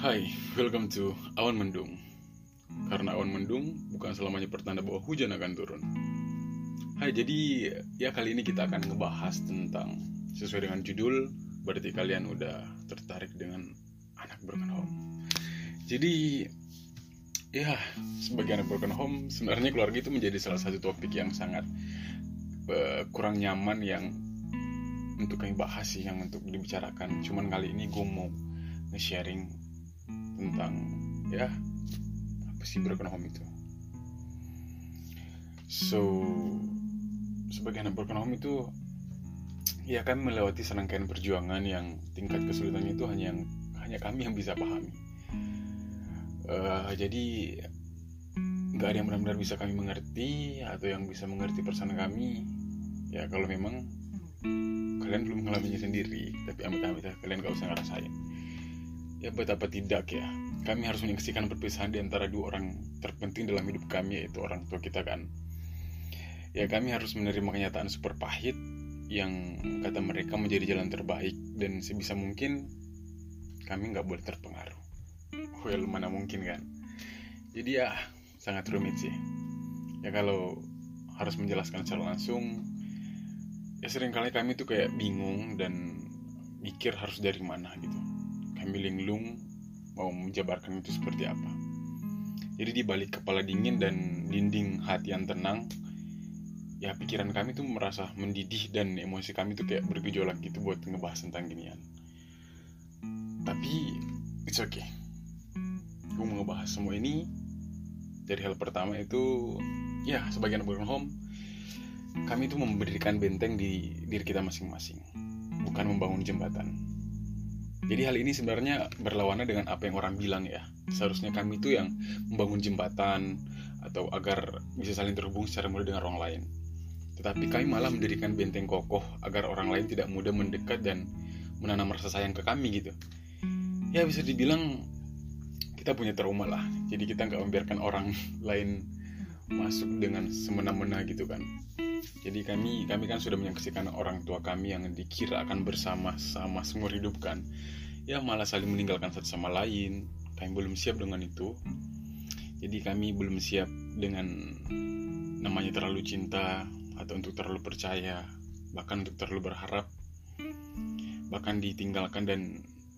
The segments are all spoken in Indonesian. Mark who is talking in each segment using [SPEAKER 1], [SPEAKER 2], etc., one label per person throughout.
[SPEAKER 1] Hai, welcome to Awan Mendung. Karena awan mendung bukan selamanya pertanda bahwa hujan akan turun. Hai, jadi ya kali ini kita akan ngebahas tentang sesuai dengan judul, berarti kalian udah tertarik dengan anak broken home. Jadi ya sebagai anak broken home sebenarnya keluarga itu menjadi salah satu topik yang sangat uh, kurang nyaman yang untuk kami bahas sih yang untuk dibicarakan. Cuman kali ini gue mau nge-sharing tentang ya apa sih broken home itu? So sebagai anak broken home itu ya kami melewati serangkaian perjuangan yang tingkat kesulitannya itu hanya yang hanya kami yang bisa pahami. Uh, jadi nggak ada yang benar-benar bisa kami mengerti atau yang bisa mengerti perasaan kami. Ya kalau memang kalian belum mengalaminya sendiri tapi amit-amit ya kalian gak usah ngerasain ya betapa tidak ya. Kami harus menyaksikan perpisahan di antara dua orang terpenting dalam hidup kami yaitu orang tua kita kan. Ya kami harus menerima kenyataan super pahit yang kata mereka menjadi jalan terbaik dan sebisa mungkin kami nggak boleh terpengaruh. Well mana mungkin kan? Jadi ya sangat rumit sih. Ya kalau harus menjelaskan secara langsung ya sering kali kami tuh kayak bingung dan mikir harus dari mana gitu kami linglung mau menjabarkan itu seperti apa. Jadi di balik kepala dingin dan dinding hati yang tenang, ya pikiran kami tuh merasa mendidih dan emosi kami tuh kayak bergejolak gitu buat ngebahas tentang ginian. Tapi it's okay. Gue mau ngebahas semua ini dari hal pertama itu ya sebagian broken home kami itu memberikan benteng di diri kita masing-masing bukan membangun jembatan jadi hal ini sebenarnya berlawanan dengan apa yang orang bilang ya. Seharusnya kami itu yang membangun jembatan atau agar bisa saling terhubung secara mudah dengan orang lain. Tetapi kami malah mendirikan benteng kokoh agar orang lain tidak mudah mendekat dan menanam rasa sayang ke kami gitu. Ya bisa dibilang kita punya trauma lah. Jadi kita nggak membiarkan orang lain masuk dengan semena-mena gitu kan. Jadi kami kami kan sudah menyaksikan orang tua kami yang dikira akan bersama-sama seumur hidup kan. Ya malah saling meninggalkan satu sama lain. Kami belum siap dengan itu. Jadi kami belum siap dengan namanya terlalu cinta atau untuk terlalu percaya bahkan untuk terlalu berharap. Bahkan ditinggalkan dan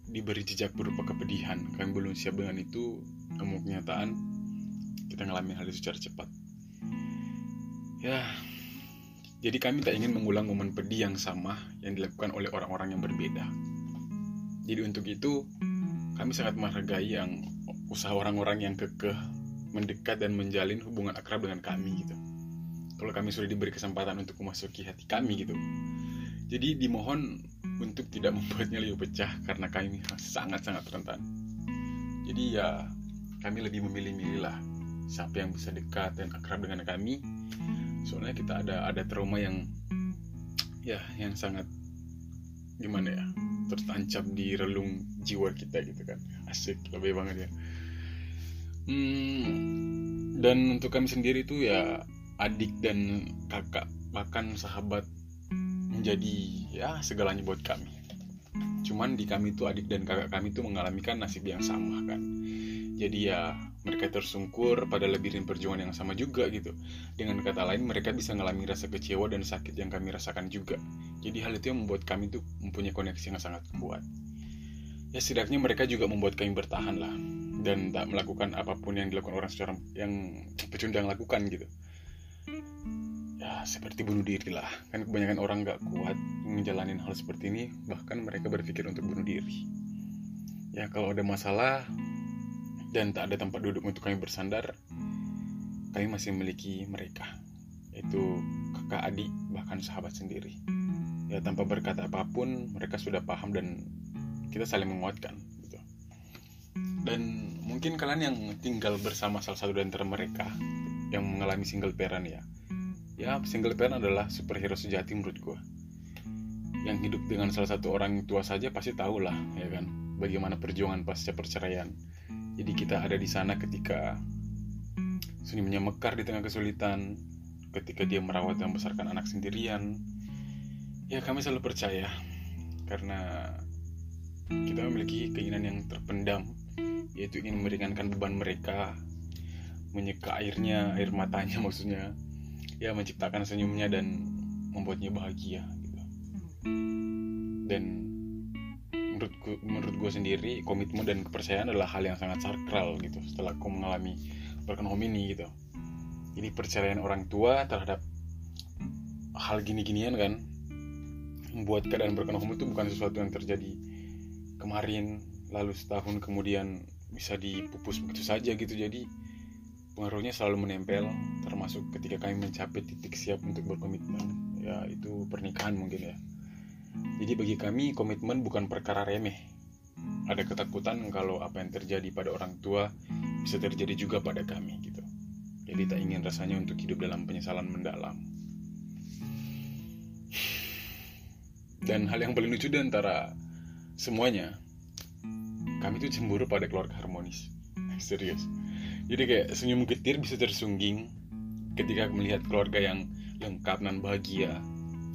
[SPEAKER 1] diberi jejak berupa kepedihan. Kami belum siap dengan itu. Kenyataan kita ngalamin hal itu secara cepat. Ya jadi kami tak ingin mengulang momen pedih yang sama yang dilakukan oleh orang-orang yang berbeda jadi untuk itu kami sangat menghargai yang usaha orang-orang yang kekeh mendekat dan menjalin hubungan akrab dengan kami gitu. Kalau kami sudah diberi kesempatan untuk memasuki hati kami gitu. Jadi dimohon untuk tidak membuatnya lebih pecah karena kami sangat-sangat rentan. Jadi ya kami lebih memilih-milih lah siapa yang bisa dekat dan akrab dengan kami. Soalnya kita ada ada trauma yang ya yang sangat gimana ya tertancap di relung jiwa kita gitu kan. Asik lebih banget ya. Hmm, dan untuk kami sendiri itu ya adik dan kakak bahkan sahabat menjadi ya segalanya buat kami. Cuman di kami itu adik dan kakak kami itu mengalami kan nasib yang sama kan. Jadi ya mereka tersungkur pada lebirin perjuangan yang sama juga gitu. Dengan kata lain mereka bisa mengalami rasa kecewa dan sakit yang kami rasakan juga. Jadi hal itu yang membuat kami tuh mempunyai koneksi yang sangat kuat. Ya setidaknya mereka juga membuat kami bertahan lah. Dan tak melakukan apa pun yang dilakukan orang secara yang pecundang lakukan gitu. Ya seperti bunuh diri lah. Kan kebanyakan orang gak kuat menjalani hal seperti ini. Bahkan mereka berpikir untuk bunuh diri. Ya kalau ada masalah dan tak ada tempat duduk untuk kami bersandar, kami masih memiliki mereka, yaitu kakak adik bahkan sahabat sendiri. Ya tanpa berkata apa pun, mereka sudah paham dan kita saling menguatkan. Gitu. Dan mungkin kalian yang tinggal bersama salah satu dari antara mereka yang mengalami single parent ya, ya single parent adalah superhero sejati menurut gue. Yang hidup dengan salah satu orang tua saja pasti tahu lah, ya kan, bagaimana perjuangan pasca perceraian jadi kita ada di sana ketika sunyinya mekar di tengah kesulitan, ketika dia merawat dan membesarkan anak sendirian. Ya kami selalu percaya karena kita memiliki keinginan yang terpendam yaitu ingin meringankan beban mereka menyeka airnya air matanya maksudnya ya menciptakan senyumnya dan membuatnya bahagia gitu dan menurutku menurut gue sendiri komitmen dan kepercayaan adalah hal yang sangat sakral gitu setelah aku mengalami home ini gitu. Jadi perceraian orang tua terhadap hal gini-ginian kan membuat keadaan broken home itu bukan sesuatu yang terjadi kemarin lalu setahun kemudian bisa dipupus begitu saja gitu. Jadi pengaruhnya selalu menempel termasuk ketika kami mencapai titik siap untuk berkomitmen ya itu pernikahan mungkin ya jadi bagi kami komitmen bukan perkara remeh. Ada ketakutan kalau apa yang terjadi pada orang tua bisa terjadi juga pada kami gitu. Jadi tak ingin rasanya untuk hidup dalam penyesalan mendalam. Dan hal yang paling lucu di antara semuanya kami tuh cemburu pada keluarga harmonis. Serius. Jadi kayak senyum getir bisa tersungging ketika melihat keluarga yang lengkap dan bahagia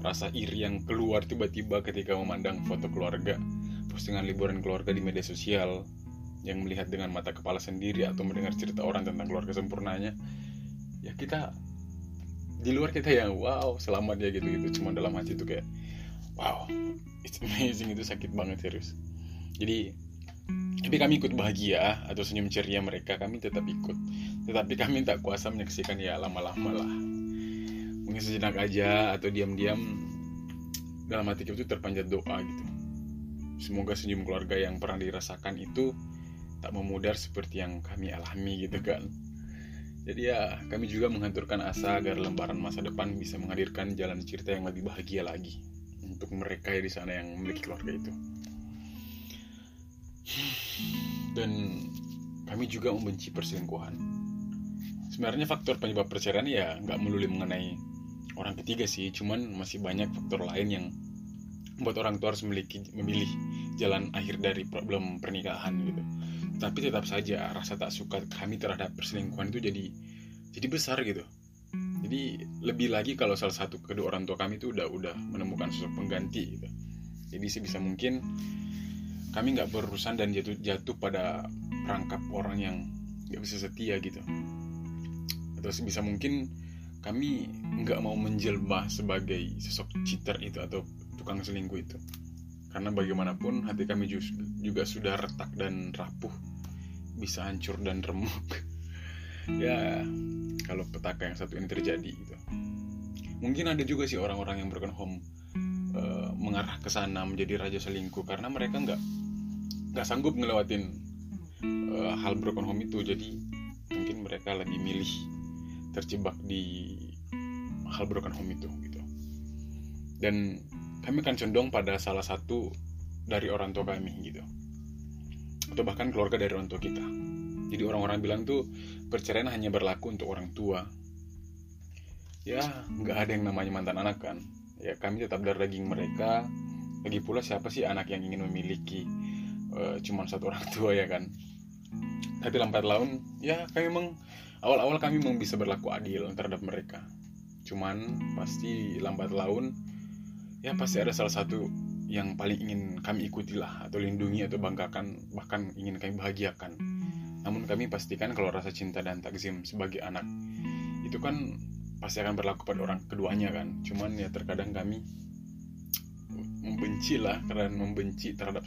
[SPEAKER 1] rasa iri yang keluar tiba-tiba ketika memandang foto keluarga postingan liburan keluarga di media sosial yang melihat dengan mata kepala sendiri atau mendengar cerita orang tentang keluarga sempurnanya. Ya kita di luar kita yang wow selamat ya gitu gitu cuma dalam hati itu kayak wow it's amazing. Itu sakit banget serius. Jadi tapi kami ikut bahagia atau senyum ceria mereka. Kami tetap ikut. Tetapi kami tak kuasa menyaksikan ya lama-lama lah mungkin sejenak aja atau diam-diam. Dalam hati kita itu terpanjat doa gitu. Semoga senyum keluarga yang pernah dirasakan itu tak memudar seperti yang kami alami gitu kan. Jadi ya kami juga menghanturkan asa agar lembaran masa depan bisa menghadirkan jalan cerita yang lebih bahagia lagi untuk mereka ya di sana yang memiliki keluarga itu. Dan kami juga membenci perselingkuhan. Sebenarnya faktor penyebab perceraian ya nggak melulu mengenai orang ketiga sih, cuman masih banyak faktor lain yang membuat orang tua harus memiliki memilih jalan akhir dari problem pernikahan gitu. Tapi tetap saja rasa tak suka kami terhadap perselingkuhan itu jadi jadi besar gitu. Jadi lebih lagi kalau salah satu kedua orang tua kami itu udah udah menemukan sosok pengganti gitu. Jadi sebisa mungkin kami nggak berurusan dan jatuh jatuh pada perangkap orang yang nggak bisa setia gitu atau sebisa mungkin kami nggak mau menjelma sebagai sosok cheater itu atau tukang selingkuh itu. Karena bagaimanapun hati kami juga sudah retak dan rapuh. Bisa hancur dan remuk. Ya kalau petaka yang satu ini terjadi gitu. Mungkin ada juga sih orang-orang yang broken home uh, mengarah ke sana menjadi raja selingkuh karena mereka nggak nggak sanggup ngelewatin uh, hal broken home itu. Jadi mungkin mereka lebih milih terjebak di hal broken home itu gitu. Dan kami akan condong pada salah satu dari orang tua kami gitu. Atau bahkan keluarga dari orang tua kita. Jadi orang-orang bilang tuh perceraian hanya berlaku untuk orang tua. Ya nggak ada yang namanya mantan anak kan. Ya kami tetap dari daging mereka. Lagi pula siapa sih anak yang ingin memiliki uh, cuma satu orang tua ya kan? Tapi lambat laun ya kami memang awal-awal kami memang bisa berlaku adil terhadap mereka cuman pasti lambat laun ya pasti ada salah satu yang paling ingin kami ikuti lah atau lindungi atau banggakan bahkan ingin kami bahagiakan. Namun kami pastikan kalau rasa cinta dan takzim sebagai anak itu kan pasti akan berlaku pada orang keduanya kan. Cuman ya terkadang kami membenci lah karena membenci terhadap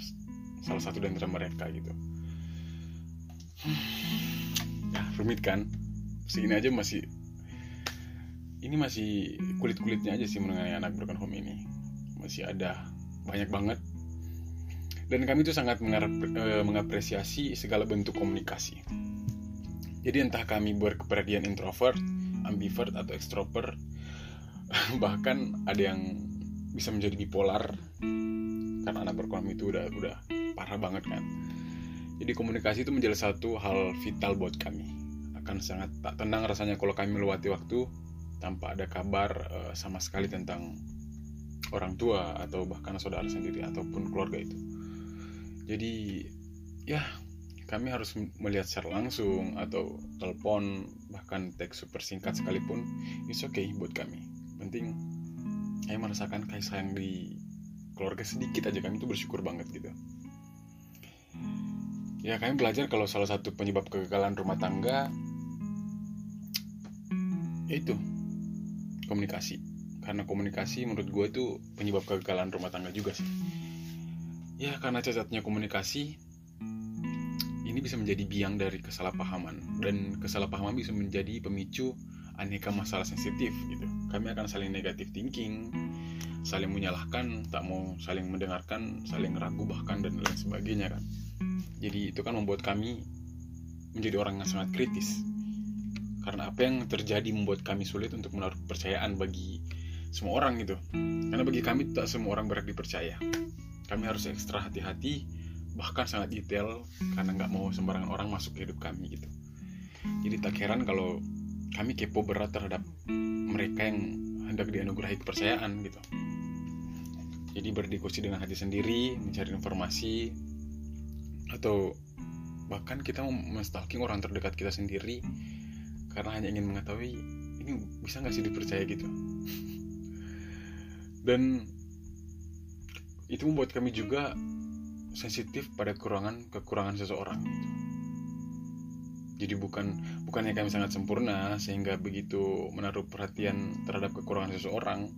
[SPEAKER 1] salah satu dari mereka gitu. Ya rumit kan? Segini aja masih ini masih kulit kulitnya aja sih mengenai anak broken home ini. Masih ada. Banyak banget. Dan kami tuh sangat eh, mengapresiasi segala bentuk komunikasi. Jadi entah kami berkepribadian introvert ambivert atau extrovert bahkan ada yang bisa menjadi bipolar karena anak berkolam itu udah udah parah banget kan. Jadi komunikasi itu menjadi satu hal vital buat kami. Akan sangat tak tenang rasanya kalau kami melewati waktu tanpa ada kabar uh, sama sekali tentang orang tua atau bahkan saudara sendiri ataupun keluarga itu. Jadi ya kami harus melihat secara langsung atau telepon bahkan teks super singkat sekalipun it's okay buat kami. Penting kami merasakan kasih sayang di keluarga sedikit aja kami itu bersyukur banget gitu. Ya kami belajar kalau salah satu penyebab kegagalan rumah tangga yaitu komunikasi. Karena komunikasi menurut gue itu penyebab kegagalan rumah tangga juga sih. Ya karena cacatnya komunikasi ini bisa menjadi biang dari kesalahpahaman. Dan kesalahpahaman bisa menjadi pemicu aneka masalah sensitif gitu. Kami akan saling negatif thinking saling menyalahkan tak mau saling mendengarkan saling ragu bahkan dan lain sebagainya kan. Jadi itu kan membuat kami menjadi orang yang sangat kritis karena apa yang terjadi membuat kami sulit untuk menaruh kepercayaan bagi semua orang gitu. Karena bagi kami tak semua orang berhak dipercaya. Kami harus ekstra hati-hati bahkan sangat detail karena nggak mau sembarangan orang masuk ke hidup kami gitu. Jadi tak heran kalau kami kepo berat terhadap mereka yang hendak dianugerahi kepercayaan gitu. Jadi berdiskusi dengan hati sendiri mencari informasi atau bahkan kita mau menstalking orang terdekat kita sendiri karena hanya ingin mengetahui ini bisa nggak sih dipercaya gitu dan itu membuat kami juga sensitif pada kekurangan kekurangan seseorang gitu. jadi bukan bukannya kami sangat sempurna sehingga begitu menaruh perhatian terhadap kekurangan seseorang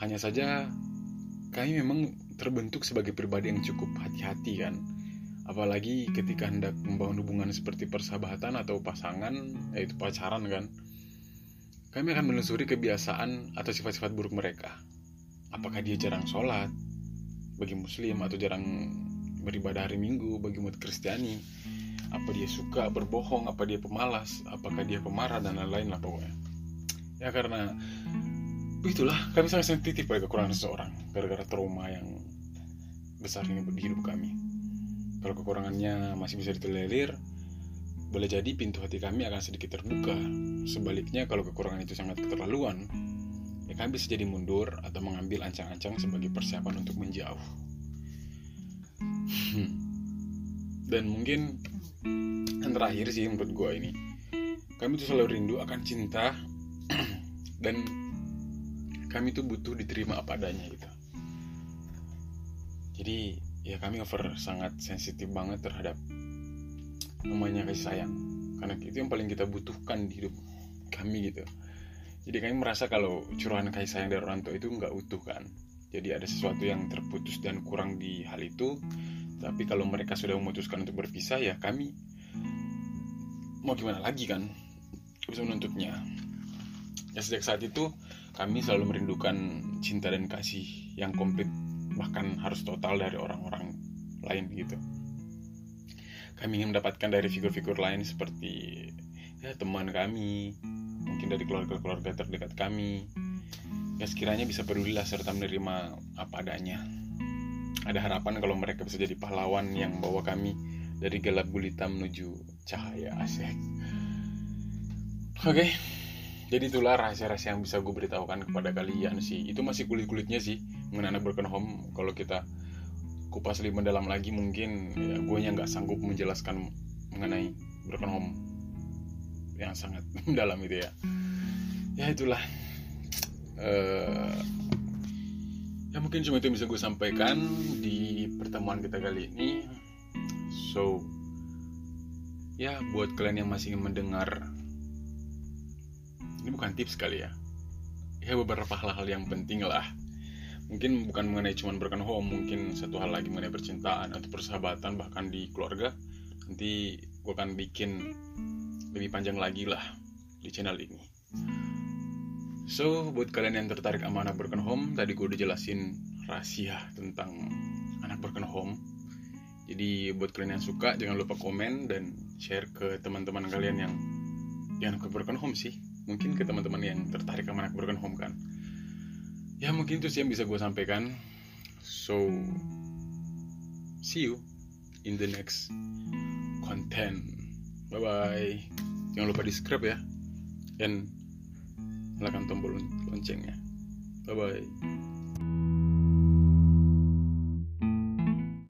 [SPEAKER 1] hanya saja kami memang terbentuk sebagai pribadi yang cukup hati-hati kan apalagi ketika hendak membangun hubungan seperti persahabatan atau pasangan yaitu pacaran kan kami akan menelusuri kebiasaan atau sifat-sifat buruk mereka. Apakah dia jarang sholat bagi muslim atau jarang beribadah hari minggu bagi umat kristiani? Apa dia suka berbohong apa dia pemalas apakah dia pemarah dan lain-lain lah pokoknya. Ya karena itulah kami sangat sensitif pada kekurangan seseorang gara-gara trauma yang besar ini di hidup kami kalau kekurangannya masih bisa ditolerir boleh jadi pintu hati kami akan sedikit terbuka sebaliknya kalau kekurangan itu sangat keterlaluan ya kami bisa jadi mundur atau mengambil ancang-ancang sebagai persiapan untuk menjauh. Dan mungkin yang terakhir sih menurut gue ini, kami tuh selalu rindu akan cinta dan kami tuh butuh diterima apa adanya gitu. Jadi ya kami over sangat sensitif banget terhadap namanya kasih sayang. Karena itu yang paling kita butuhkan di hidup kami gitu. Jadi kami merasa kalau curahan kasih sayang dari orang tua itu nggak utuh kan? Jadi ada sesuatu yang terputus dan kurang di hal itu. Tapi kalau mereka sudah memutuskan untuk berpisah ya kami mau gimana lagi kan? Bisa menuntutnya. Ya sejak saat itu kami selalu merindukan cinta dan kasih yang komplit bahkan harus total dari orang-orang lain gitu. Kami ingin mendapatkan dari figur-figur lain seperti ya teman kami mungkin dari keluarga-keluarga terdekat kami. Ya sekiranya bisa pedulilah serta menerima apa adanya. Ada harapan kalau mereka bisa jadi pahlawan yang membawa kami dari gelap gulita menuju cahaya asik oke. okay. Jadi itulah rahasia-rahasia yang bisa gue beritahukan kepada kalian sih. Itu masih kulit-kulitnya sih mengenai broken home. Kalau kita kupas lebih mendalam lagi mungkin ya gue yang nggak sanggup menjelaskan mengenai broken home yang sangat mendalam itu ya. Ya itulah. Uh, ya mungkin cuma itu yang bisa gue sampaikan di pertemuan kita kali ini. So ya buat kalian yang masih mendengar ini bukan tips kali ya ya beberapa hal-hal yang penting lah mungkin bukan mengenai cuman broken home mungkin satu hal lagi mengenai percintaan atau persahabatan bahkan di keluarga nanti gue akan bikin lebih panjang lagi lah di channel ini. So, buat kalian yang tertarik sama anak broken home, tadi gue udah jelasin rahasia tentang anak broken home. Jadi buat kalian yang suka, jangan lupa komen dan share ke teman-teman kalian yang yang broken home sih. Mungkin ke teman-teman yang tertarik sama anak broken home kan. Ya mungkin itu sih yang bisa gue sampaikan. So, see you in the next content. Bye bye. Jangan lupa di subscribe ya. Dan nyalakan tombol loncengnya. Bye bye.